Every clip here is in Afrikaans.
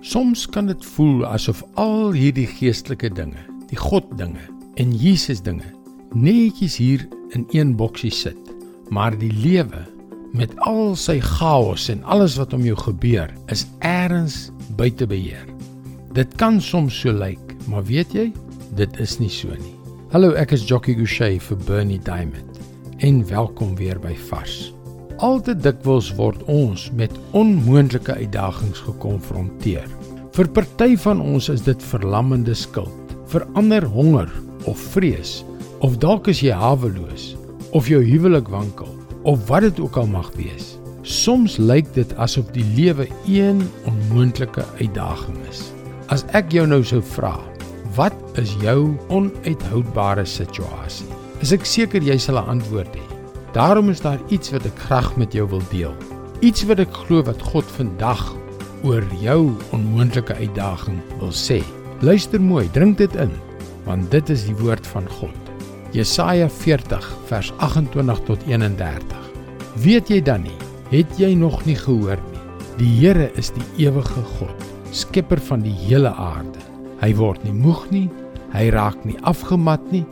Soms kan dit voel asof al hierdie geestelike dinge, die God dinge en Jesus dinge netjies hier in een boksie sit. Maar die lewe met al sy chaos en alles wat om jou gebeur, is eers buite beheer. Dit kan soms so lyk, maar weet jy, dit is nie so nie. Hallo, ek is Jockey Gouchee vir Bernie Diamond en welkom weer by Vars. Altyd dikwels word ons met onmoontlike uitdagings gekonfronteer. Vir party van ons is dit verlammende skuld, vir ander honger of vrees, of dalk is jy haweloos of jou huwelik wankel of wat dit ook al mag wees. Soms lyk dit asof die lewe een onmoontlike uitdaging is. As ek jou nou sou vra, wat is jou onuithoudbare situasie? Is ek seker jy sal 'n antwoord hê. Daarom is daar iets wat ek graag met jou wil deel. Iets wat ek glo wat God vandag oor jou onmoontlike uitdaging wil sê. Luister mooi, drink dit in, want dit is die woord van God. Jesaja 40 vers 28 tot 31. Weet jy dan nie? Het jy nog nie gehoor nie? Die Here is die ewige God, skepper van die hele aarde. Hy word nie moeg nie, hy raak nie afgemat nie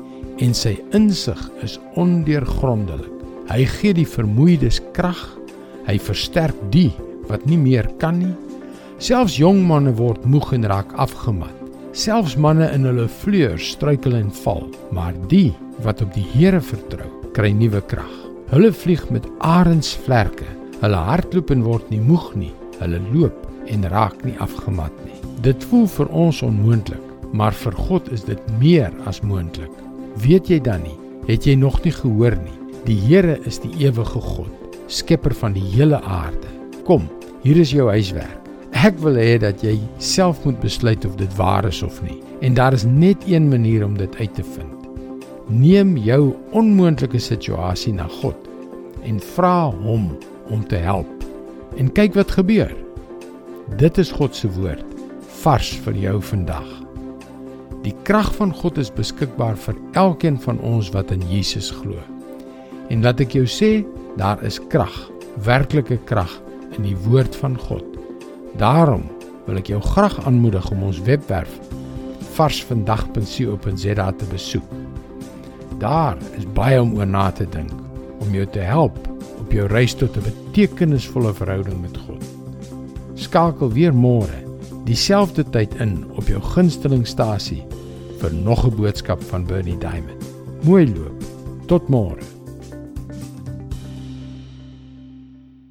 en sy insig is ondeurgrondelik. Hy gee die vermoeides krag. Hy versterk die wat nie meer kan nie. Selfs jong manne word moeg en raak afgemat. Selfs manne in hulle vleuers struikel en val, maar die wat op die Here vertrou, kry nuwe krag. Hulle vlieg met arensvlerke. Hulle hardloop en word nie moeg nie. Hulle loop en raak nie afgemat nie. Dit voel vir ons onmoontlik, maar vir God is dit meer as moontlik. Weet jy dan nie? Het jy nog nie gehoor nie? Die Here is die ewige God, skepper van die hele aarde. Kom, hier is jou huiswerk. Ek wil hê dat jy self moet besluit of dit waar is of nie. En daar is net een manier om dit uit te vind. Neem jou onmoontlike situasie na God en vra hom om te help. En kyk wat gebeur. Dit is God se woord vars vir jou vandag. Die krag van God is beskikbaar vir elkeen van ons wat in Jesus glo. En laat ek jou sê, daar is krag, werklike krag in die woord van God. Daarom wil ek jou graag aanmoedig om ons webwerf varsvandag.co.za te besoek. Daar is baie om oor na te dink om jou te help op jou reis tot 'n betekenisvolle verhouding met God. Skakel weer môre dieselfde tyd in op jou gunstelingstasie vir nog 'n boodskap van Bernie Diamond. Mooi loop. Tot môre.